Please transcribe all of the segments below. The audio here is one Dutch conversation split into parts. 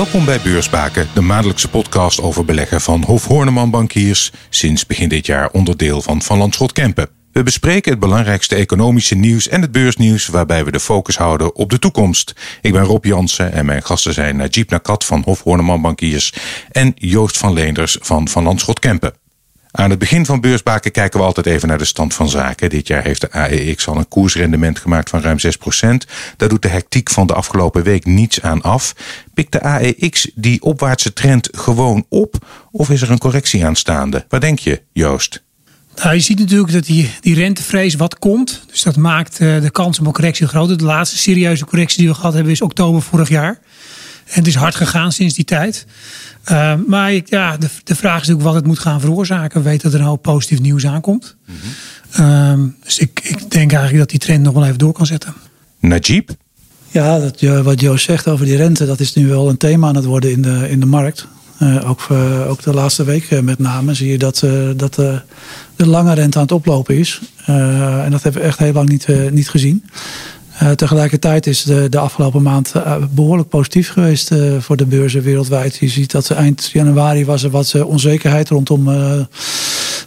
Welkom bij Beursbaken, de maandelijkse podcast over beleggen van Hof Horneman Bankiers, sinds begin dit jaar onderdeel van Van Landschot Kempen. We bespreken het belangrijkste economische nieuws en het beursnieuws, waarbij we de focus houden op de toekomst. Ik ben Rob Jansen en mijn gasten zijn Najib Nakat van Hof Horneman Bankiers en Joost van Leenders van Van Landschot Kempen. Aan het begin van beursbaken kijken we altijd even naar de stand van zaken. Dit jaar heeft de AEX al een koersrendement gemaakt van ruim 6%. Daar doet de hectiek van de afgelopen week niets aan af. Pikt de AEX die opwaartse trend gewoon op? Of is er een correctie aanstaande? Wat denk je, Joost? Nou, je ziet natuurlijk dat die, die rentevrees wat komt. Dus dat maakt uh, de kans op een correctie groter. De laatste serieuze correctie die we gehad hebben is oktober vorig jaar. En het is hard gegaan sinds die tijd. Uh, maar ja, de, de vraag is natuurlijk wat het moet gaan veroorzaken. We weten dat er een hoop positief nieuws aankomt. Mm -hmm. dus ik, ik denk eigenlijk dat die trend nog wel even door kan zetten. Najib? Ja, dat, wat Joost zegt over die rente, dat is nu wel een thema aan het worden in de, in de markt. Uh, ook, uh, ook de laatste week met name zie je dat, uh, dat de lange rente aan het oplopen is. en dat hebben we echt heel lang niet, niet gezien. Uh, tegelijkertijd is de, de afgelopen maand uh, behoorlijk positief geweest uh, voor de beurzen wereldwijd. Je ziet dat eind januari was er wat onzekerheid rondom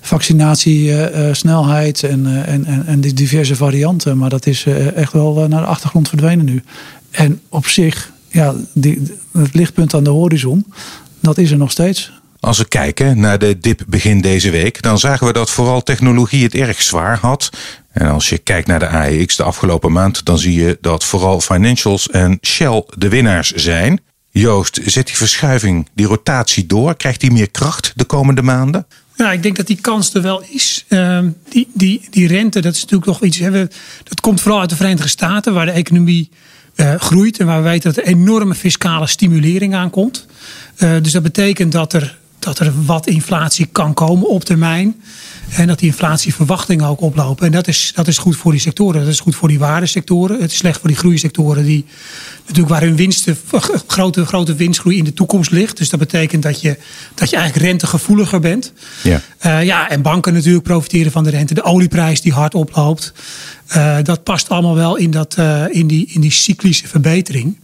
vaccinatiesnelheid en, en, en, en die diverse varianten. Maar dat is echt wel naar de achtergrond verdwenen nu. En op zich, ja, die, het lichtpunt aan de horizon, dat is er nog steeds. Als we kijken naar de dip begin deze week, dan zagen we dat vooral technologie het erg zwaar had. En als je kijkt naar de AEX de afgelopen maand, dan zie je dat vooral financials en Shell de winnaars zijn. Joost, zet die verschuiving, die rotatie door? Krijgt die meer kracht de komende maanden? Ja, ik denk dat die kans er wel is. Uh, die, die, die rente, dat is natuurlijk nog iets. Dat komt vooral uit de Verenigde Staten, waar de economie uh, groeit en waar we weten dat er enorme fiscale stimulering aankomt. Uh, dus dat betekent dat er dat er wat inflatie kan komen op termijn. En dat die inflatieverwachtingen ook oplopen. En dat is, dat is goed voor die sectoren. Dat is goed voor die waardesectoren. Het is slecht voor die groeisectoren die natuurlijk waar hun winsten, grote, grote winstgroei in de toekomst ligt. Dus dat betekent dat je, dat je eigenlijk rentegevoeliger bent. Ja. Uh, ja, en banken natuurlijk profiteren van de rente. De olieprijs die hard oploopt. Uh, dat past allemaal wel in, dat, uh, in, die, in die cyclische verbetering.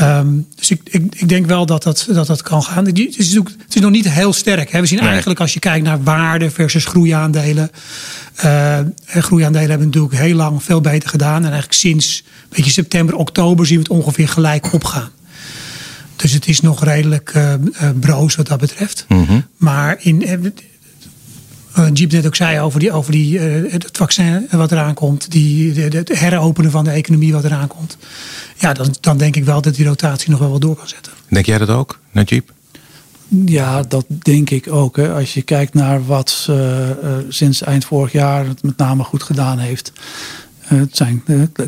Um, dus ik, ik, ik, denk wel dat dat, dat, dat kan gaan. Het is, het is nog niet heel sterk. Hè. We zien nee. eigenlijk als je kijkt naar waarde versus groeiaandelen. Uh, groeiaandelen hebben natuurlijk heel lang veel beter gedaan. En eigenlijk sinds beetje september, oktober zien we het ongeveer gelijk opgaan. Dus het is nog redelijk uh, uh, broos wat dat betreft. Mm -hmm. Maar in, Jeep net ook zei over, die, over die, uh, het vaccin wat eraan komt, die, de, het heropenen van de economie wat eraan komt. Ja, dan, dan denk ik wel dat die rotatie nog wel wat door kan zetten. Denk jij dat ook, Najib? Ja, dat denk ik ook. Hè. Als je kijkt naar wat uh, sinds eind vorig jaar het met name goed gedaan heeft. het zijn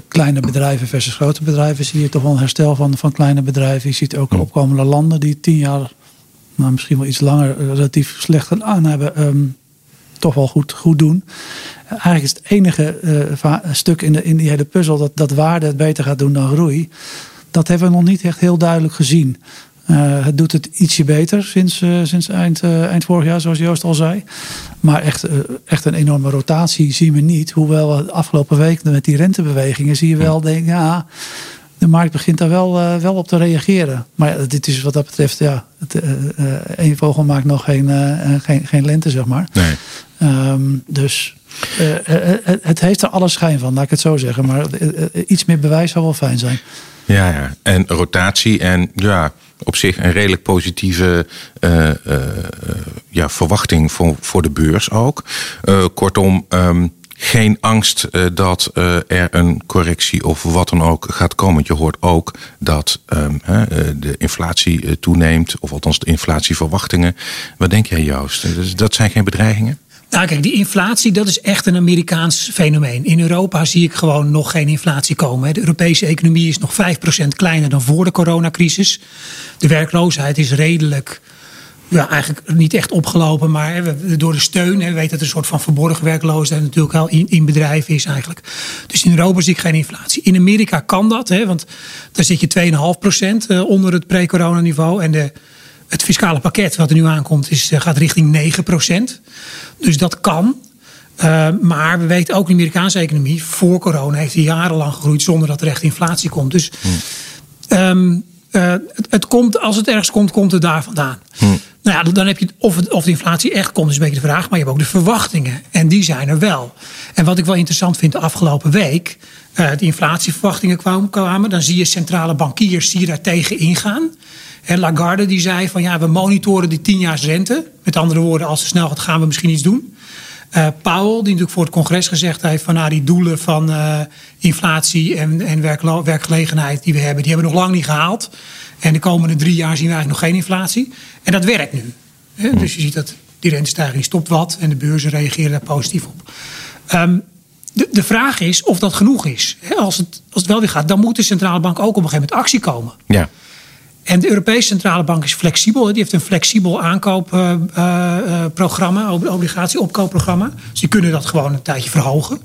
kleine bedrijven versus grote bedrijven. Zie je toch wel een herstel van, van kleine bedrijven. Je ziet ook opkomende landen die tien jaar, nou, misschien wel iets langer, relatief slecht gedaan hebben. Um, toch wel goed, goed doen. Eigenlijk is het enige uh, stuk in, de, in die hele puzzel dat, dat waarde het beter gaat doen dan groei. Dat hebben we nog niet echt heel duidelijk gezien. Uh, het doet het ietsje beter sinds, uh, sinds eind, eind vorig jaar, zoals Joost al zei. Maar echt, echt een enorme rotatie zien we niet. Hoewel de afgelopen week met die rentebewegingen zie je wel, denk ja, de markt begint daar wel, uh, wel op te reageren. Maar ja, dit is wat dat betreft, ja, het, uh, één vogel maakt nog geen, geen, geen lente, zeg maar. Nee. Um, dus het, het heeft er alle schijn van, laat ik het zo zeggen. Maar iets meer bewijs zou wel fijn zijn. Ja, ja. en rotatie en ja, op zich een redelijk positieve ja, verwachting voor, voor de beurs ook. Kortom, um, geen angst uh, dat uh, er een correctie of wat dan ook gaat komen. Want je hoort ook dat um, uh, de inflatie toeneemt, of althans de inflatieverwachtingen. Wat denk jij, Joost? Dus dat zijn geen bedreigingen? Nou, kijk, die inflatie, dat is echt een Amerikaans fenomeen. In Europa zie ik gewoon nog geen inflatie komen. De Europese economie is nog 5% kleiner dan voor de coronacrisis. De werkloosheid is redelijk ja, eigenlijk niet echt opgelopen, maar door de steun. We weten dat er een soort van verborgen werkloosheid natuurlijk al in, in bedrijven is eigenlijk. Dus in Europa zie ik geen inflatie. In Amerika kan dat, hè, want daar zit je 2,5% eh, onder het pre-corona-niveau. En de, het fiscale pakket wat er nu aankomt is, eh, gaat richting 9%. Dus dat kan. Uh, maar we weten ook in de Amerikaanse economie, voor corona heeft hij jarenlang gegroeid zonder dat er echt inflatie komt. Dus. Hmm. Um, Uh, het, het, komt, als het ergens komt, komt het daar vandaan. Hm. Nou ja, dan heb je of, of de inflatie echt komt, is een beetje de vraag. Maar je hebt ook de verwachtingen. En die zijn er wel. En wat ik wel interessant vind de afgelopen week. Uh, de inflatieverwachtingen kwamen. Dan zie je centrale bankiers die daar tegen ingaan. En Lagarde die zei van ja, we monitoren die 10 jaar rente. Met andere woorden, als het snel gaat, gaan we misschien iets doen. Uh, Powell, die natuurlijk voor het congres gezegd heeft van nou, die doelen van uh, inflatie en, en werkgelegenheid die we hebben, die hebben we nog lang niet gehaald. En de komende drie jaar zien we eigenlijk nog geen inflatie. En dat werkt nu. Hè? Dus je ziet dat die rentestijging stopt wat en de beurzen reageren daar positief op. Um, de, de vraag is of dat genoeg is. Als het, als het wel weer gaat, dan moet de centrale bank ook op een gegeven moment actie komen. Ja. En de Europese Centrale Bank is flexibel. Die heeft een flexibel aankoopprogramma, uh, uh, obligatieopkoopprogramma. Dus die kunnen dat gewoon een tijdje verhogen.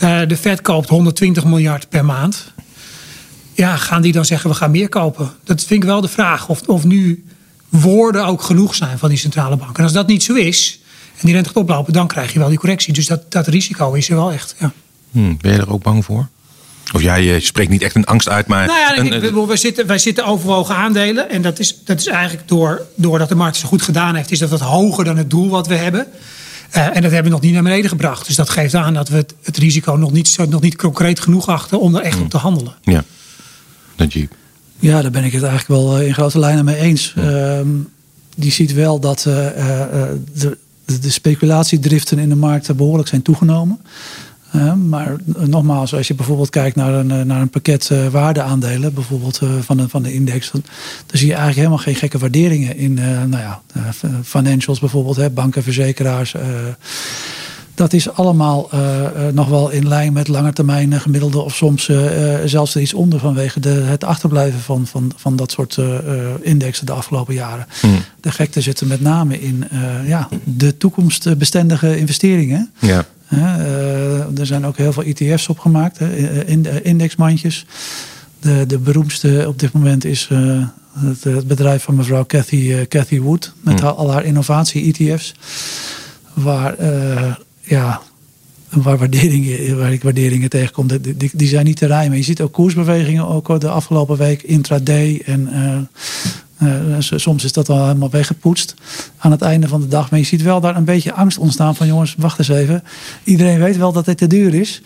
Uh, de Fed koopt 120 miljard per maand. Ja, gaan die dan zeggen we gaan meer kopen? Dat vind ik wel de vraag. Of, of nu woorden ook genoeg zijn van die centrale bank. En als dat niet zo is, en die rente gaat oplopen, dan krijg je wel die correctie. Dus dat, dat risico is er wel echt. Ja. Hmm, ben je er ook bang voor? Of jij je spreekt niet echt een angst uit, maar. Nou ja, een, ik, wij, zitten, wij zitten overwogen aandelen. En dat is, dat is eigenlijk door, doordat de markt zo goed gedaan heeft, is dat wat hoger dan het doel wat we hebben. Uh, en dat hebben we nog niet naar beneden gebracht. Dus dat geeft aan dat we het, het risico nog niet, nog niet concreet genoeg achten om er echt op te handelen. Ja, Najib. Ja, daar ben ik het eigenlijk wel eh, in grote lijnen mee eens. Ja. Uh, die ziet wel dat uh, de, de speculatiedriften in de markt behoorlijk zijn toegenomen. Uh, maar nogmaals, als je bijvoorbeeld kijkt naar een, naar een pakket uh, waardeaandelen, bijvoorbeeld uh, van, de, van de index, dan, dan, zie je eigenlijk helemaal geen gekke waarderingen in nou ja, financials bijvoorbeeld, hè, banken, verzekeraars. dat is allemaal nog wel in lijn met langetermijn gemiddelde of soms zelfs er iets onder vanwege de, het achterblijven van, van, van dat soort indexen de afgelopen jaren. Hmm. De gekte zit er met name in ja, de toekomstbestendige investeringen. Ja. Uh, er zijn ook heel veel ETF's opgemaakt, indexmandjes. De, de beroemdste op dit moment is het, het, bedrijf van mevrouw Cathy, Cathy Wood. Met hmm. al haar innovatie-ETF's. Waar, ja, waar, waarderingen, waar ik waarderingen tegenkom, die, die, die, zijn niet te rijmen. Je ziet ook koersbewegingen ook de afgelopen week intraday en uh, soms is dat al helemaal weggepoetst aan het einde van de dag. Maar je ziet wel daar een beetje angst ontstaan van jongens, wacht eens even. Iedereen weet wel dat dit te duur is.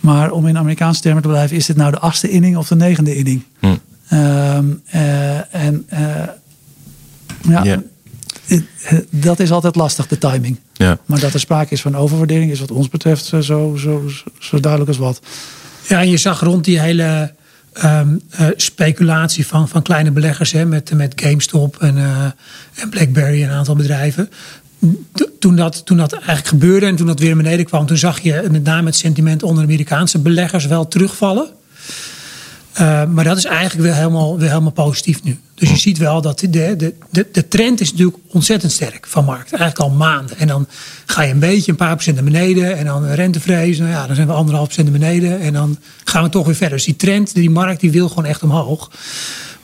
Maar om in Amerikaanse termen te blijven, is dit nou de achtste inning of de negende inning? Hm. Uh, en ja, yeah. dat is altijd lastig, de timing. Ja. Maar dat er sprake is van overwaardering is wat ons betreft zo, zo, zo, zo duidelijk als wat. Ja, en je zag rond die hele um, uh, speculatie van, van kleine beleggers hè, met, met GameStop en, uh, en BlackBerry en een aantal bedrijven. Toen dat, toen dat eigenlijk gebeurde en toen dat weer beneden kwam, toen zag je met name het sentiment onder Amerikaanse beleggers wel terugvallen. Uh, maar dat is eigenlijk weer helemaal, weer helemaal positief nu. Dus je ziet wel dat de, de, de, de trend is natuurlijk ontzettend sterk van markt. Eigenlijk al maanden. En dan ga je een beetje een paar procent naar beneden. En dan rentevrees. Nou ja, dan zijn we anderhalf procent naar beneden. En dan gaan we toch weer verder. Dus die trend, die markt, die wil gewoon echt omhoog.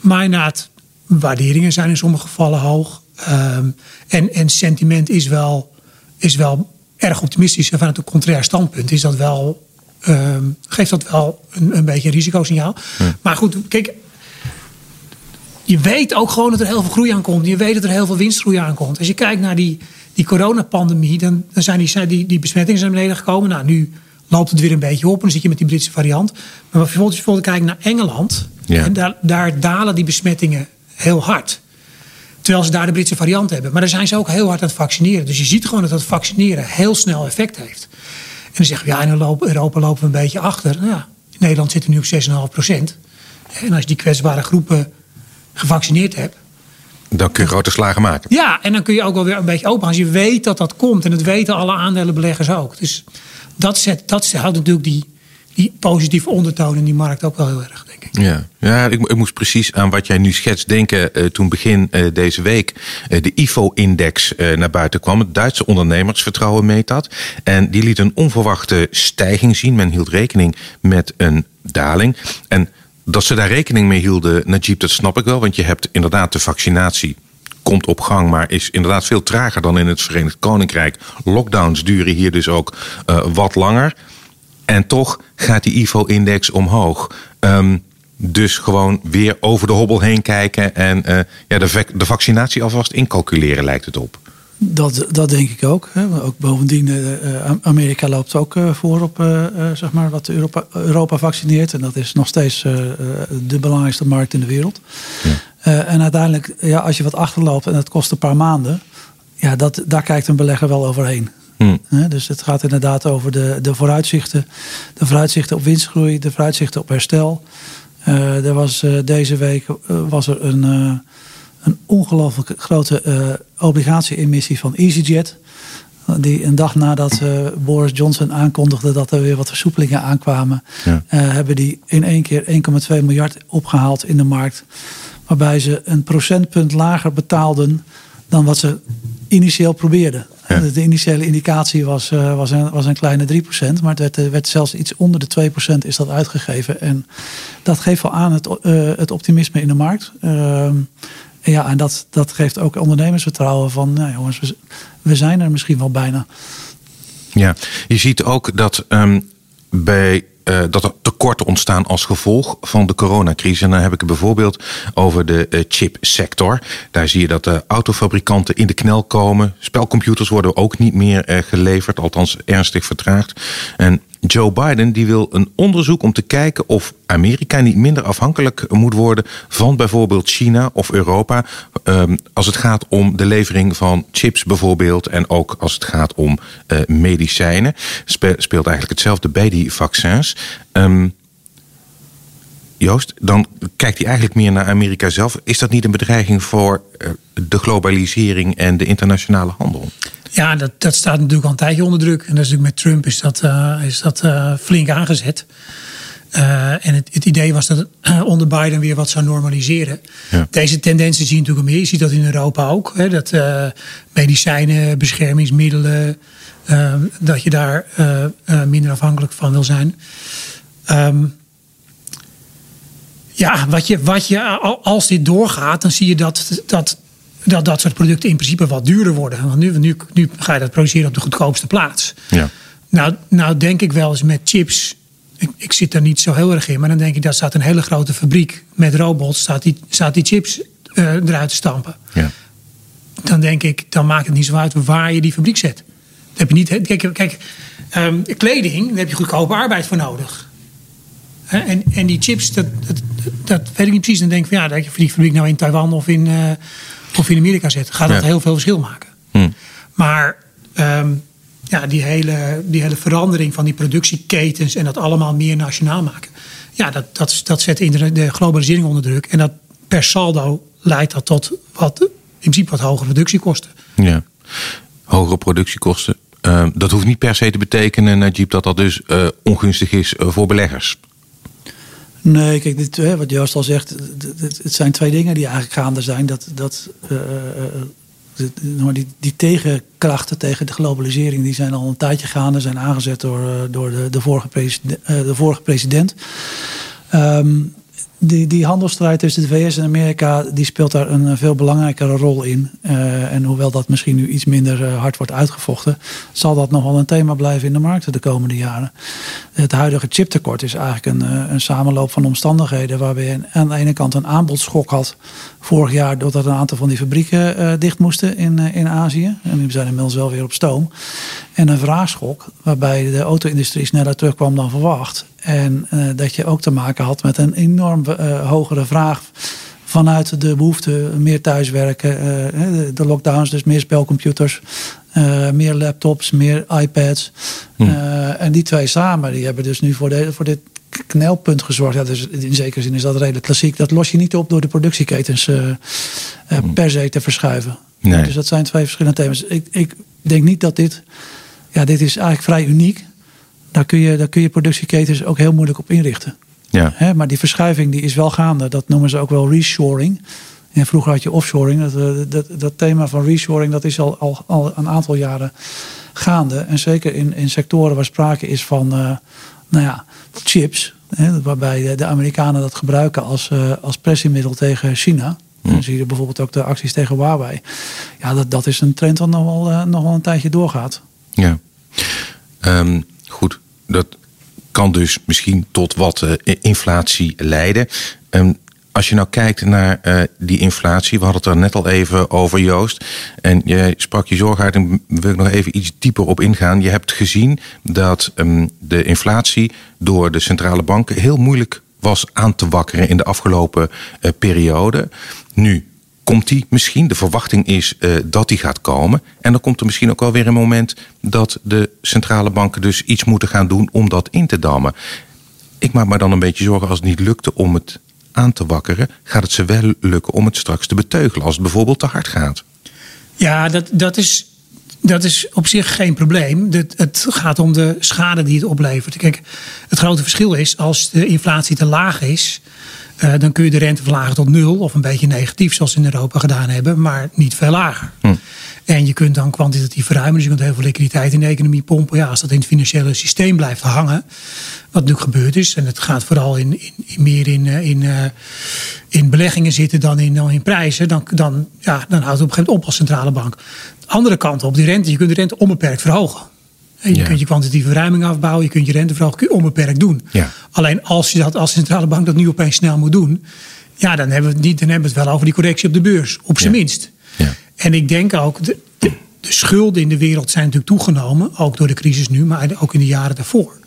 Maar inderdaad, waarderingen zijn in sommige gevallen hoog. Um, en, en sentiment is wel, is wel erg optimistisch. En vanuit een contrair standpunt is dat wel um, geeft dat wel een, een beetje een risicosignaal. Ja. Maar goed, kijk, je weet ook gewoon dat er heel veel groei aankomt. Je weet dat er heel veel winstgroei aankomt. Als je kijkt naar die, die coronapandemie, dan, dan zijn die, die, die besmettingen naar beneden gekomen. Nou, nu loopt het weer een beetje op en dan zit je met die Britse variant. Maar bijvoorbeeld, als je bijvoorbeeld kijkt naar Engeland, ja. en daar, daar dalen die besmettingen heel hard. Terwijl ze daar de Britse variant hebben. Maar daar zijn ze ook heel hard aan het vaccineren. Dus je ziet gewoon dat het vaccineren heel snel effect heeft. En dan zeggen we, ja, in Europa lopen we een beetje achter. Nou ja, in Nederland zitten nu op 6,5 procent. En als je die kwetsbare groepen gevaccineerd hebt... Dan kun je grote slagen maken. Ja, en dan kun je ook wel weer een beetje open. Als je weet dat dat komt. En dat weten alle aandelenbeleggers ook. Dus dat, zet, dat houdt natuurlijk die, die positieve ondertoon in die markt ook wel heel erg, denk ik. Ja, ja ik, ik moest precies aan wat jij nu schetst denken uh, toen begin uh, deze week uh, de IFO-index naar buiten kwam. Het Duitse ondernemersvertrouwen meet dat. En die liet een onverwachte stijging zien. Men hield rekening met een daling. En dat ze daar rekening mee hielden, Najib, dat snap ik wel. Want je hebt inderdaad de vaccinatie komt op gang, maar is inderdaad veel trager dan in het Verenigd Koninkrijk. Lockdowns duren hier dus ook wat langer. En toch gaat die IFO-index omhoog. Um, dus gewoon weer over de hobbel heen kijken en uh, ja, de, de vaccinatie alvast incalculeren, lijkt het op. Dat, dat denk ik ook. Hè. Ook bovendien, uh, Amerika loopt ook uh, voor op zeg maar wat Europa, Europa vaccineert. En dat is nog steeds de belangrijkste markt in de wereld. Ja. en uiteindelijk, ja, als je wat achterloopt en het kost een paar maanden, ja, dat, daar kijkt een belegger wel overheen. Hmm. dus het gaat inderdaad over de, de vooruitzichten. De vooruitzichten op winstgroei, de vooruitzichten op herstel. Er was, deze week was er een een ongelooflijk grote uh, obligatie-emissie van EasyJet. Die een dag nadat uh, Boris Johnson aankondigde dat er weer wat versoepelingen aankwamen, ja. uh, hebben die in één keer 1,2 miljard opgehaald in de markt. Waarbij ze een procentpunt lager betaalden dan wat ze initieel probeerden. Ja. De initiële indicatie was, was, een, was een kleine 3%, maar het werd, werd zelfs iets onder de 2% is dat uitgegeven. En dat geeft wel aan het, het optimisme in de markt. Ehm, ja, en dat, dat geeft ook ondernemers vertrouwen van, nou jongens, we, we zijn er misschien wel bijna. Ja, je ziet ook dat um, bij uh, dat er tekorten ontstaan als gevolg van de coronacrisis. En dan heb ik het bijvoorbeeld over de uh, chipsector. Daar zie je dat de autofabrikanten in de knel komen. Spelcomputers worden ook niet meer uh, geleverd, althans ernstig vertraagd. En Joe Biden die wil een onderzoek om te kijken of Amerika niet minder afhankelijk moet worden van bijvoorbeeld China of Europa. Um, als het gaat om de levering van chips bijvoorbeeld. En ook als het gaat om uh, medicijnen. Spe speelt eigenlijk hetzelfde bij die vaccins. Um, Joost, dan kijkt hij eigenlijk meer naar Amerika zelf. Is dat niet een bedreiging voor uh, de globalisering en de internationale handel? Ja, dat, dat staat natuurlijk al een tijdje onder druk. En dat is natuurlijk met Trump is dat, uh, is dat uh, flink aangezet. Uh, en het, het, idee was dat het onder Biden weer wat zou normaliseren. Ja. Deze tendensen zie je natuurlijk meer. Je ziet dat in Europa ook. Hè, dat medicijnen, beschermingsmiddelen, dat je daar minder afhankelijk van wil zijn. Um, ja, wat je, wat je, als dit doorgaat, dan zie je dat, dat dat dat soort producten in principe wat duurder worden. Want nu, nu, nu ga je dat produceren op de goedkoopste plaats. Ja. Nou, nou denk ik wel eens met chips. Ik, ik zit er niet zo heel erg in, maar dan denk ik dat staat een hele grote fabriek met robots, staat die, staat die chips uh, eruit te stampen. Ja. Dan denk ik, dan maakt het niet zo uit waar je die fabriek zet. Dan heb je niet, kijk, kijk um, kleding, daar heb je goedkope arbeid voor nodig. En, en die chips, dat, dat, dat, weet ik niet precies. Dan denk ik van ja, dat je die fabriek nou in Taiwan of in, uh, of in Amerika zet, gaat dat heel veel verschil maken. Hm. Maar um, ja, die, hele, die hele verandering van die productieketens en dat allemaal meer nationaal maken. Ja, dat, dat, dat zet de globalisering onder druk. En dat per saldo leidt dat tot wat, in principe wat hogere productiekosten. Ja, hogere productiekosten. Uh, dat hoeft niet per se te betekenen, Najib, dat dat dus uh, ongunstig is uh, voor beleggers. Nee, kijk, dit, hè, wat Joost al zegt, het zijn twee dingen die eigenlijk gaande zijn. Dat, dat, uh, die, die tegenkrachten tegen de globalisering, die zijn al een tijdje gaande, zijn aangezet door, door de, de, vorige, president, de vorige president. Um, die, die handelsstrijd tussen de VS en Amerika die speelt daar een veel belangrijkere rol in. Uh, en hoewel dat misschien nu iets minder uh, hard wordt uitgevochten, zal dat nog wel een thema blijven in de markten de komende jaren. Het huidige chiptekort is eigenlijk een, een samenloop van omstandigheden waarbij je aan de ene kant een aanbodschok had vorig jaar doordat een aantal van die fabrieken dicht moesten in, in Azië. En nu zijn inmiddels wel weer op stoom. En een vraagschok waarbij de auto-industrie sneller terugkwam dan verwacht. En uh, dat je ook te maken had met een enorm uh, hogere vraag vanuit de behoefte meer thuiswerken. Uh, de, de, lockdowns, dus meer spelcomputers, meer laptops, meer iPads. Hm. en die twee samen, die hebben dus nu voor, de, voor dit knelpunt gezorgd. Ja, dus in zekere zin is dat redelijk klassiek. Dat los je niet op door de productieketens hm. per se te verschuiven. Nee. Dus dat zijn twee verschillende thema's. Ik, ik denk niet dat dit... Ja, dit is eigenlijk vrij uniek daar kun je, daar kun je productieketens ook heel moeilijk op inrichten. Ja. maar die verschuiving die is wel gaande. Dat noemen ze ook wel reshoring. En vroeger had je offshoring. Dat, eh, dat, dat thema van reshoring dat is al, al, al een aantal jaren gaande. En zeker in, in sectoren waar sprake is van uh, nou ja, chips. Hè, waarbij de Amerikanen dat gebruiken als, uh, als pressiemiddel tegen China. Hm. Dan zie je bijvoorbeeld ook de acties tegen Huawei. Ja, dat, dat is een trend dat nog wel, nog wel een tijdje doorgaat. Ja. Um, goed, dat kan dus misschien tot wat inflatie leiden. Ehm, als je nou kijkt naar die inflatie, we hadden het er net al even over, Joost. En jij sprak je zorg uit en wil ik nog even iets dieper op ingaan. Je hebt gezien dat ehm, de inflatie door de centrale banken heel moeilijk was aan te wakkeren in de afgelopen periode. Nu komt die misschien. De verwachting is uh, dat die gaat komen. En dan komt er misschien ook wel weer een moment dat de centrale banken dus iets moeten gaan doen om dat in te dammen. Ik maak me dan een beetje zorgen als het niet lukte om het aan te wakkeren, gaat het ze wel lukken om het straks te beteugelen als het bijvoorbeeld te hard gaat. Ja, dat, dat, is, dat is op zich geen probleem. Het, het gaat om de schade die het oplevert. Kijk, het grote verschil is als de inflatie te laag is uh, dan kun je de rente verlagen tot nul of een beetje negatief, zoals ze in Europa gedaan hebben, maar niet veel lager. Hm. En je kunt dan kwantitatief verruimen, dus je kunt heel veel liquiditeit in de economie pompen. Ja, als dat in het financiële systeem blijft hangen, wat nu gebeurd is, en het gaat vooral in, in, in meer in, eh, in, uh, in beleggingen zitten dan in, dan in prijzen, dan, dan, ja, dan houdt het op een gegeven moment op als centrale bank. De andere kant op, die rente, je kunt de rente onbeperkt verhogen. En je kunt je kwantitatieve verruiming afbouwen, je kunt je renteverhoging onbeperkt doen. Ja. Alleen als je dat als centrale bank dat nu opeens snel moet doen, ja, dan hebben we het, niet, dan hebben we het wel over die correctie op de beurs, op zijn minst. Ja. En ik denk ook, de, de, de, schulden in de wereld zijn natuurlijk toegenomen, ook door de crisis nu, maar ook in de jaren daarvoor.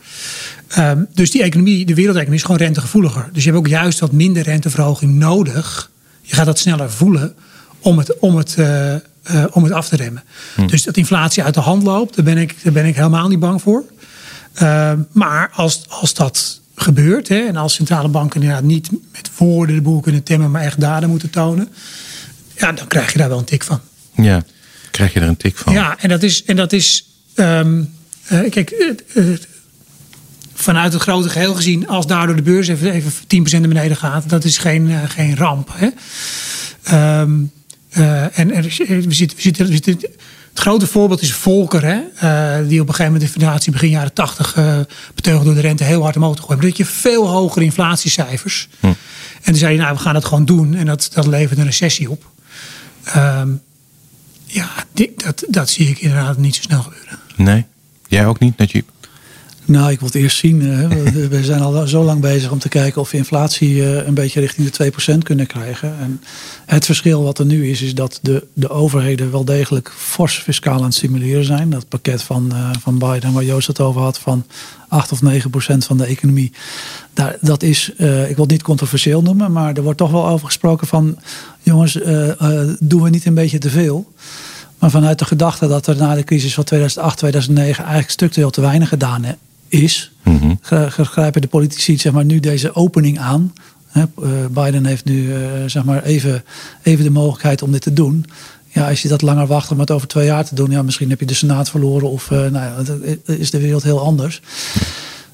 Um, dus die economie, de wereldeconomie is gewoon rentegevoeliger. Dus je hebt ook juist wat minder renteverhoging nodig. Je gaat dat sneller voelen om het, om het, uh, uh, om het af te remmen. Hm. Dus dat inflatie uit de hand loopt, daar ben ik, daar ben ik helemaal niet bang voor. Uh, maar als, als dat gebeurt, hè, en als centrale banken inderdaad niet met woorden de boel kunnen temmen, maar echt daden moeten tonen, ja, dan krijg je daar wel een tik van. Ja, krijg je er een tik van. Ja, en dat is. En dat is um, uh, kijk, vanuit het grote geheel gezien, als daardoor de beurs even, even 10% naar beneden gaat, dat is geen, geen ramp. Hè. Um, uh, en er, we zitten, we zitten, we zitten, het grote voorbeeld is Volker, hè, uh, die op een gegeven moment de inflatie begin jaren 80 uh, beteugeld door de rente heel hard omhoog te gooien. Dat je veel hogere inflatiecijfers. Hm. En toen zei je, nou, we gaan dat gewoon doen. En dat, dat levert een recessie op. Um, ja, die, dat, dat zie ik inderdaad niet zo snel gebeuren. Nee, jij ook niet, Najib? Nou, ik wil het eerst zien. We zijn al zo lang bezig om te kijken of we inflatie eh, een beetje richting de 2% kunnen krijgen. En het verschil wat er nu is, is dat de, de overheden wel degelijk fors fiscaal aan het stimuleren zijn. Dat pakket van, uh, van Biden, waar Joost het over had, van 8 of 9 procent van de economie. Daar, dat is, uh, ik wil het niet controversieel noemen, maar er wordt toch wel over gesproken van, jongens, doen we niet een beetje te veel? Maar vanuit de gedachte dat er na de crisis van 2008, 2009 eigenlijk structureel te weinig gedaan is, mm grijpen de politici zeg maar, nu deze opening aan. Eh, Biden heeft nu uh, zeg maar even, even de mogelijkheid om dit te doen. Ja, als je dat langer wacht om het over twee jaar te doen, ja, misschien heb je de Senaat verloren of uh, nou ja, is de wereld heel anders.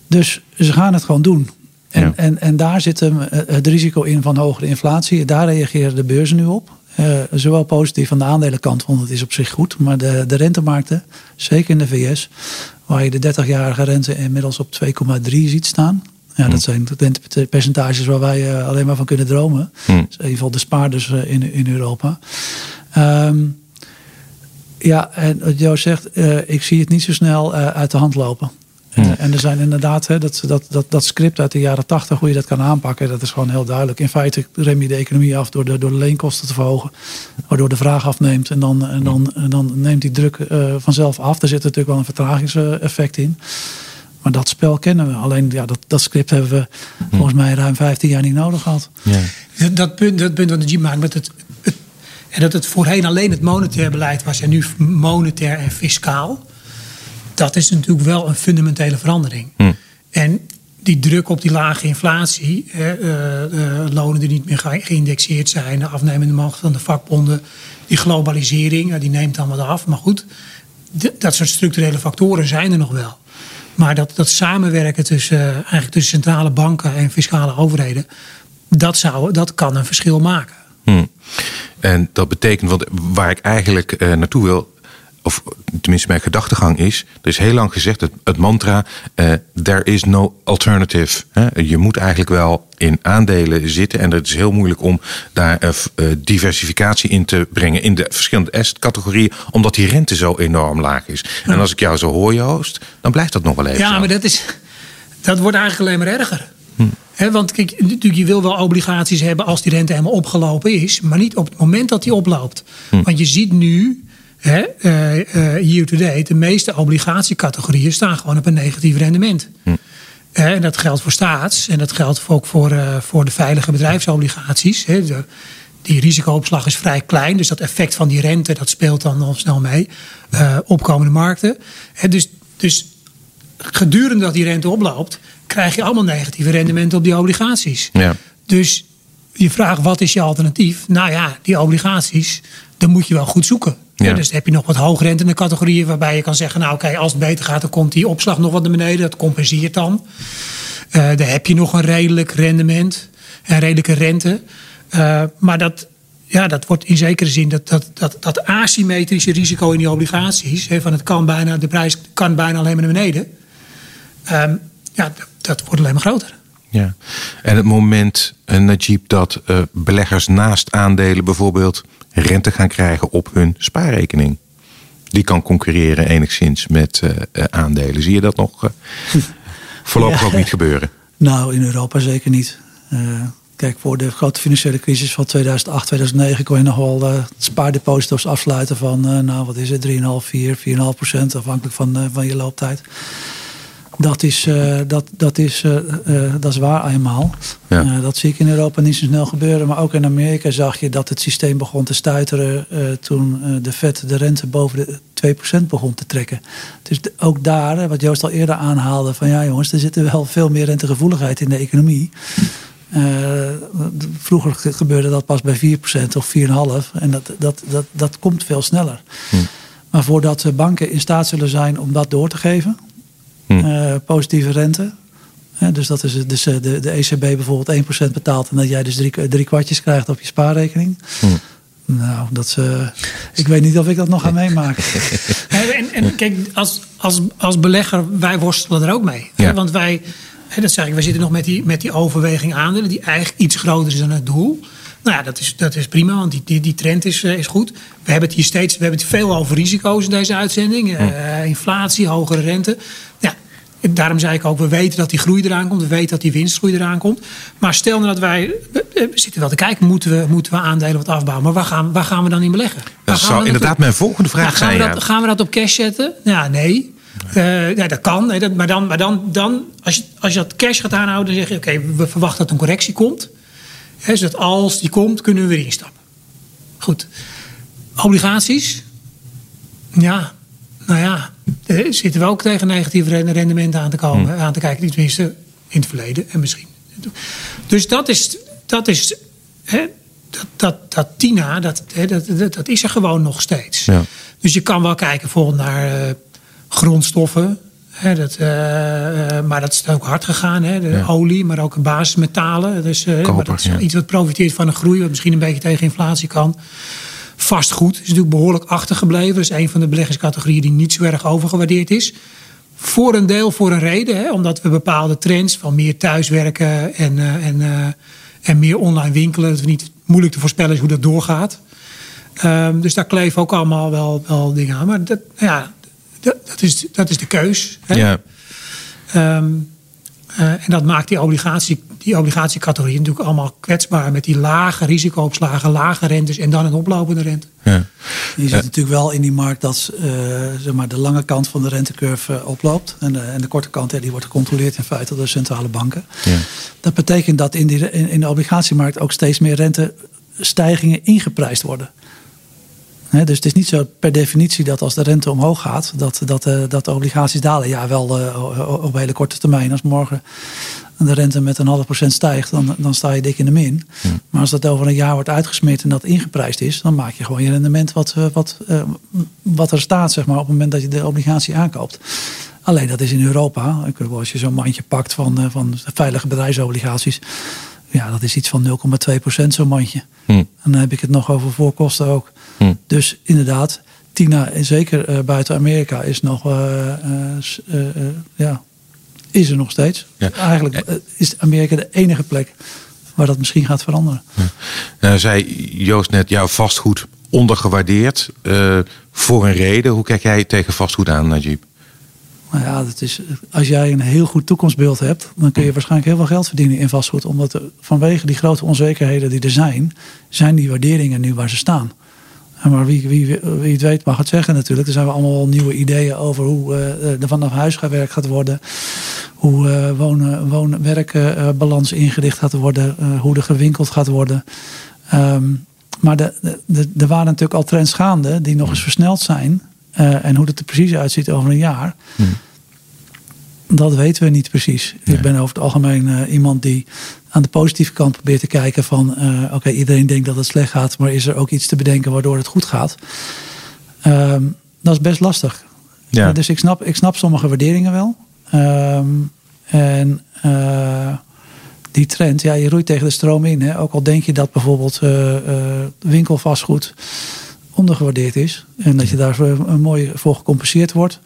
Dus ze gaan het gewoon doen. En, ja. en, en daar zit hem het risico in van hogere inflatie. Daar reageren de beurzen nu op. Uh, zowel positief aan de aandelenkant, want het is op zich goed. Maar de, de rentemarkten, zeker in de VS, waar je de 30-jarige rente inmiddels op 2,3 ziet staan. Ja, dat hm. zijn rentepercentages waar wij uh, alleen maar van kunnen dromen. Dus in ieder geval de spaarders uh, in, in Europa. Um, ja, en wat Jo zegt, ik zie het niet zo snel uit de hand lopen. Hmm. En er zijn inderdaad hè, dat, dat, dat, dat script uit de jaren tachtig, hoe je dat kan aanpakken, dat is gewoon heel duidelijk. In feite rem je de economie af door de, door de leenkosten te verhogen, waardoor de vraag afneemt. En dan, en dan, en dan neemt die druk uh, vanzelf af. Er zit natuurlijk wel een vertragingseffect in. Maar dat spel kennen we. Alleen ja, dat, dat script hebben we hmm. volgens mij ruim 15 jaar niet nodig gehad. Ja. Dat, punt, dat punt wat G maakt met het, het, en dat het voorheen alleen het monetair beleid was en nu monetair en fiscaal dat is natuurlijk wel een fundamentele verandering. Hm. En die druk op die lage inflatie, hè, uh, uh, lonen die niet meer geïndexeerd zijn, de afnemende macht van de vakbonden, die globalisering, die neemt dan wat af. Maar goed, dat soort structurele factoren zijn er nog wel. Maar dat, dat samenwerken tussen, eigenlijk tussen centrale banken en fiscale overheden, dat, zou, dat kan een verschil maken. Hm. En dat betekent, want waar ik eigenlijk naartoe wil, of tenminste mijn gedachtegang is, er is heel lang gezegd het, het mantra, uh, there is no alternative. Je moet eigenlijk wel in aandelen zitten en het is heel moeilijk om daar uh, diversificatie in te brengen in de verschillende asset-categorieën, omdat die rente zo enorm laag is. En als ik jou zo hoor, Joost, dan blijft dat nog wel even. Ja, maar dat is. Dat wordt eigenlijk alleen maar erger. Hm. want kijk, natuurlijk, je wil wel obligaties hebben als die rente helemaal opgelopen is, maar niet op het moment dat die oploopt. Hm. Want je ziet nu, hè, year to date, de meeste obligatiecategorieën staan gewoon op een negatief rendement. Hm. En dat geldt voor staats en dat geldt ook voor, uh, voor de veilige bedrijfsobligaties. De, die risicoopslag is vrij klein, dus dat effect van die rente dat speelt dan al snel mee. Uh, opkomende markten. Dus, dus gedurende dat die rente oploopt, krijg je allemaal negatieve rendementen op die obligaties. Ja. Dus je vraagt wat is je alternatief? Nou ja, die obligaties, dan moet je wel goed zoeken. Ja. Dus heb je nog wat hoogrentende categorieën waarbij je kan zeggen, nou oké, als het beter gaat, dan komt die opslag nog wat naar beneden. Dat compenseert dan. Uh, dan heb je nog een redelijk rendement, een redelijke rente. Uh, maar dat, ja, dat wordt in zekere zin dat, dat, dat, dat asymmetrische risico in die obligaties, van het kan bijna, de prijs kan bijna alleen maar naar beneden. Um, ja, dat, wordt alleen maar groter. Ja, en het moment, uh, Najib, dat uh, beleggers naast aandelen bijvoorbeeld rente gaan krijgen op hun spaarrekening. Die kan concurreren enigszins met uh, aandelen. Zie je dat nog voorlopig ook niet gebeuren? Nou, in Europa zeker niet. Kijk, voor de grote financiële crisis van 2008, 2009 kon je nog wel uh, spaardeposito's afsluiten van, nou wat is het, 3,5, 4, 4,5 procent afhankelijk van, van je looptijd. Dat is, uh, dat, dat, is, uh, uh, dat is waar eenmaal. Ja. dat zie ik in Europa niet zo snel gebeuren. Maar ook in Amerika zag je dat het systeem begon te stuiteren toen de Fed de rente boven de 2% begon te trekken. Dus ook daar, wat Joost al eerder aanhaalde, van ja jongens, er zit wel veel meer rentegevoeligheid in de economie. vroeger gebeurde dat pas bij 4% of 4,5%. En dat, dat, dat, dat komt veel sneller. Hm. Maar voordat banken in staat zullen zijn om dat door te geven, Hm. Eh, positieve rente. dus dat is dus de, de ECB bijvoorbeeld 1% betaalt en dat jij dus drie, drie kwartjes krijgt op je spaarrekening. Hm. Nou, dat uh, ik weet niet of ik dat nog ga meemaken. en, en kijk, als, als, als belegger, wij worstelen er ook mee. Want wij, dat zeg ik, wij zitten nog met die, met die overweging aandelen, die eigenlijk iets groter is dan het doel. Nou ja, dat is, dat is prima, want die, die, die trend is, is goed. We hebben het hier steeds we hebben het veel over risico's in deze uitzending. Hm. inflatie, hogere rente. Ja, Daarom zei ik ook, we weten dat die groei eraan komt. We weten dat die winstgroei eraan komt. Maar stel nou dat wij, we zitten wel te kijken, moeten we, moeten we aandelen wat afbouwen. Maar waar gaan, waar gaan we dan in beleggen? Dat zou inderdaad mijn volgende vraag zijn. Gaan we, dat, gaan we dat op cash zetten? Ja, nee. Uh, ja, dat kan. Maar dan, maar dan, dan als, je, als je dat cash gaat aanhouden, dan zeg je: oké, we verwachten dat een correctie komt. He, zodat als die komt, kunnen we weer instappen. Goed. Obligaties? Ja, nou ja, zitten we ook tegen negatieve rendementen aan te komen, hmm. aan te kijken. Tenminste, in het verleden en misschien. Dus dat is, dat is dat, dat, dat TINA, dat, dat, dat, dat, is er gewoon nog steeds. Ja. Dus je kan wel kijken bijvoorbeeld naar uh, grondstoffen. Dat, uh, maar dat is ook hard gegaan. Hè, de olie, maar ook basismetalen. Dus, Koper, dat is ja. iets wat profiteert van een groei, wat misschien een beetje tegen inflatie kan. Vastgoed is natuurlijk behoorlijk achtergebleven. Dat is een van de beleggingscategorieën die niet zo erg overgewaardeerd is. Voor een deel voor een reden, hè, omdat we bepaalde trends van meer thuiswerken en, en, en meer online winkelen, dat het niet moeilijk te voorspellen is hoe dat doorgaat. Um, dus daar kleven ook allemaal wel, wel dingen aan. Maar dat, ja, dat, dat, is, dat is de keus. Hè. Ja. Um, uh, en dat maakt die obligatie die obligatiecategorieën natuurlijk allemaal kwetsbaar met die lage risicoopslagen, lage rentes en dan een oplopende rente. Ja. Je ziet natuurlijk wel in die markt dat uh, zeg maar de lange kant van de rentecurve uh, oploopt. En de, en de korte kant ja, die wordt gecontroleerd in feite door de centrale banken. Ja. Dat betekent dat in, die, in, in de obligatiemarkt ook steeds meer rentestijgingen ingeprijsd worden. Dus het is niet zo per definitie dat als de rente omhoog gaat, dat, dat, uh, dat de obligaties dalen. Ja, wel uh, op hele korte termijn. Als morgen de rente met een half procent stijgt, dan, dan sta je dik in de min. Maar als dat over een jaar wordt uitgesmeerd en dat ingeprijsd is, dan maak je gewoon je rendement wat, eh, wat, uh, wat er staat, zeg maar, op het moment dat je de obligatie aankoopt. Alleen dat is in Europa. Als je zo'n mandje pakt van, van veilige bedrijfsobligaties. Ja, dat is iets van 0,2% zo'n mandje. Hm. En dan heb ik het nog over voorkosten ook. Hm. Dus inderdaad, Tina, zeker buiten Amerika, is nog ja, is er nog steeds. Eigenlijk eh, is Amerika de enige plek waar dat misschien gaat veranderen. Ja. Nou, zei Joost net, jouw vastgoed ondergewaardeerd voor een reden. Hoe kijk jij tegen vastgoed aan, Najib? Nou ja, dat is, als jij een heel goed toekomstbeeld hebt, dan kun je waarschijnlijk heel veel geld verdienen in vastgoed. Omdat vanwege die grote onzekerheden die er zijn, zijn die waarderingen nu waar ze staan. Maar wie, wie, wie het weet mag het zeggen natuurlijk. Er zijn we allemaal nieuwe ideeën over hoe uh, de vanaf huiswerk gaat worden. Hoe uh, wonen, woon-werkbalans uh, ingericht gaat worden. hoe er gewinkeld gaat worden. Um, maar er waren natuurlijk al trends gaande die nog eens versneld zijn. En hoe het er precies uitziet over een jaar. Hmm. Dat weten we niet precies. Ik ben over het algemeen iemand die aan de positieve kant probeert te kijken van uh, oké, iedereen denkt dat het slecht gaat, maar is er ook iets te bedenken waardoor het goed gaat? Um, dat is best lastig. Ja. dus ik snap, ik snap sommige waarderingen wel. Um, en die trend, ja, je roeit tegen de stroom in. Hè? Ook al denk je dat bijvoorbeeld winkelvastgoed ondergewaardeerd is. En dat je daar een mooi voor gecompenseerd wordt.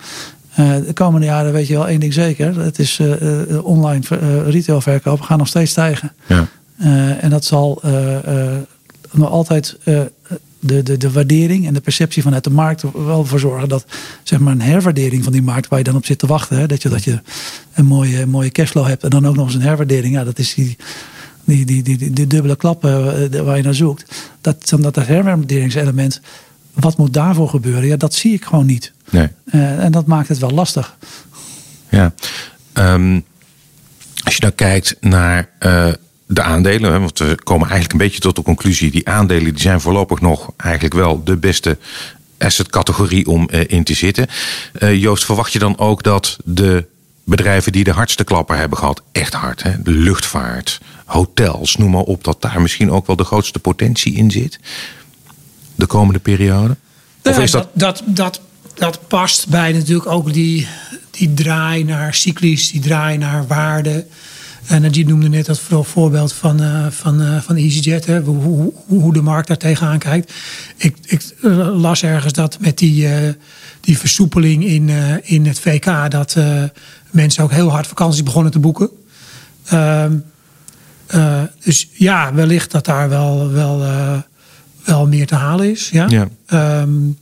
Uh, de komende jaren weet je wel één ding zeker. Het is uh, online retailverkopen gaan nog steeds stijgen. Ja. en dat zal nog altijd de, de, de waardering en de perceptie vanuit de markt wel voor zorgen dat zeg maar een herwaardering van die markt waar je dan op zit te wachten. Hè, dat, je, dat je een mooie, mooie cashflow hebt en dan ook nog eens een herwaardering. Ja, dat is die, die, die, die, die dubbele klap waar je naar zoekt. Dat, dat, dat herwaarderingselement wat moet daarvoor gebeuren? Ja, dat zie ik gewoon niet. Nee. Uh, en dat maakt het wel lastig. Ja. Um, als je dan kijkt naar uh, de aandelen, want we komen eigenlijk een beetje tot de conclusie: die aandelen die zijn voorlopig nog eigenlijk wel de beste asset-categorie om uh, in te zitten. Joost, verwacht je dan ook dat de bedrijven die de hardste klapper hebben gehad, echt hard, hè? de luchtvaart, hotels, noem maar op, dat daar misschien ook wel de grootste potentie in zit? de komende periode? Of is dat... Dat, dat, dat, past bij natuurlijk ook die, die draai naar cyclisch, die draai naar waarde. En Najib noemde net dat voorbeeld van, uh, van, uh, van EasyJet, hè, hoe, hoe, hoe, de markt daar tegenaan kijkt. Ik, ik las ergens dat met die, die versoepeling in, in het VK, dat mensen ook heel hard vakanties begonnen te boeken. Ehm, dus ja, wellicht dat daar wel, wel wel meer te halen is. Ja. ja. Um,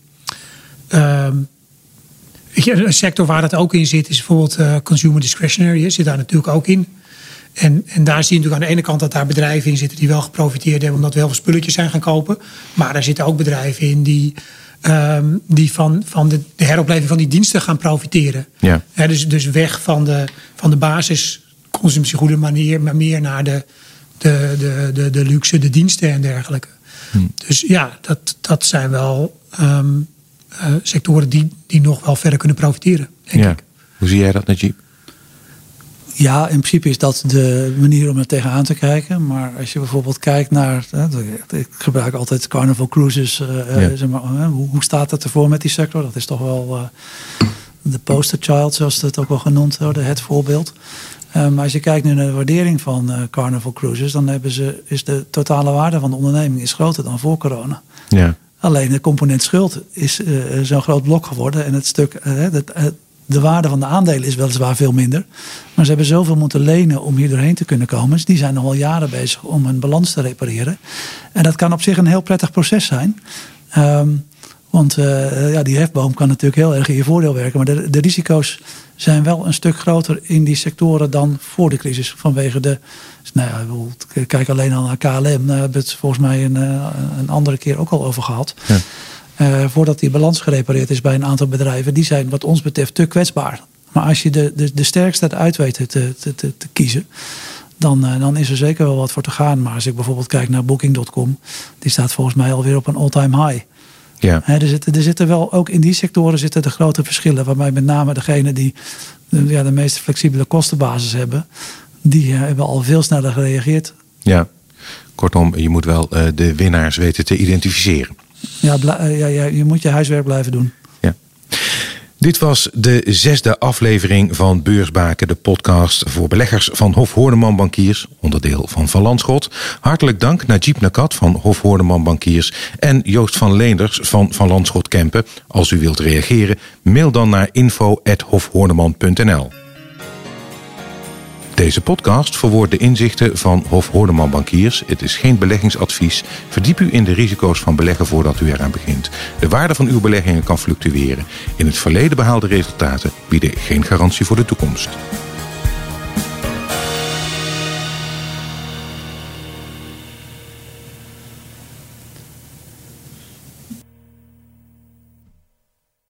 een sector waar dat ook in zit is bijvoorbeeld uh, consumer discretionary. Zit daar natuurlijk ook in. En, en daar zie je natuurlijk aan de ene kant dat daar bedrijven in zitten die wel geprofiteerd hebben omdat we heel veel spulletjes zijn gaan kopen. Maar daar zitten ook bedrijven in die, um, die van, van de, de, heropleving van die diensten gaan profiteren. Ja. dus, dus weg van de, van de basis consumptiegoeden, manier, maar meer naar de, de, de, de, de luxe, de diensten en dergelijke. Dus ja, dat, dat zijn wel ehm, eh, sectoren die, die nog wel verder kunnen profiteren, denk ja. ik. Hoe zie jij dat, Najib? Ja, in principe is dat de manier om er tegenaan te kijken. Maar als je bijvoorbeeld kijkt naar. ik gebruik altijd Carnival Cruises. Uh, zeg maar, hoe, hoe, staat het ervoor met die sector? Dat is toch wel de poster child, zoals het ook wel genoemd wordt, het voorbeeld. Maar als je kijkt nu naar de waardering van uh, Carnival Cruises, dan hebben ze, is de totale waarde van de onderneming is groter dan voor corona. Ja. Alleen de component schuld is uh, zo'n groot blok geworden. En het stuk, uh, de waarde van de aandelen is weliswaar veel minder. Maar ze hebben zoveel moeten lenen om hier doorheen te kunnen komen. Dus die zijn nog al jaren bezig om hun balans te repareren. En dat kan op zich een heel prettig proces zijn. Um, want uh, ja, die hefboom kan natuurlijk heel erg in je voordeel werken. Maar de, de, risico's zijn wel een stuk groter in die sectoren dan voor de crisis. Vanwege de. Nou ja, kijk alleen al naar KLM. Daar hebben we het volgens mij een, eh, een andere keer ook al over gehad. Ja. Uh, voordat die balans gerepareerd is bij een aantal bedrijven. Die zijn wat ons betreft te kwetsbaar. Maar als je de, de, de sterkste eruit weet te, te, te, te kiezen. Dan, dan, is er zeker wel wat voor te gaan. Maar als ik bijvoorbeeld kijk naar Booking.com, die staat volgens mij alweer op een all-time high. Ja. er, zitten, er zitten wel, ook in die sectoren zitten de grote verschillen. Waarbij met name degene die de, ja, de meest flexibele kostenbasis hebben, die hebben al veel sneller gereageerd. Ja, kortom, je moet wel uh, de winnaars weten te identificeren. Ja, uh, ja, ja, je moet je huiswerk blijven doen. Dit was de zesde aflevering van Beursbaken, de podcast voor beleggers van Hof Hoorneman Bankiers, onderdeel van Van Landschot. Hartelijk dank Najib Nakat van Hof Hoorneman Bankiers en Joost van Leenders van Van Landschot Kempen. Als u wilt reageren, mail dan naar info.hofhoorneman.nl. Deze podcast verwoordt de inzichten van Hof Horneman Bankiers. Het is geen beleggingsadvies. Verdiep u in de risico's van beleggen voordat u eraan begint. De waarde van uw beleggingen kan fluctueren. In het verleden behaalde resultaten bieden geen garantie voor de toekomst.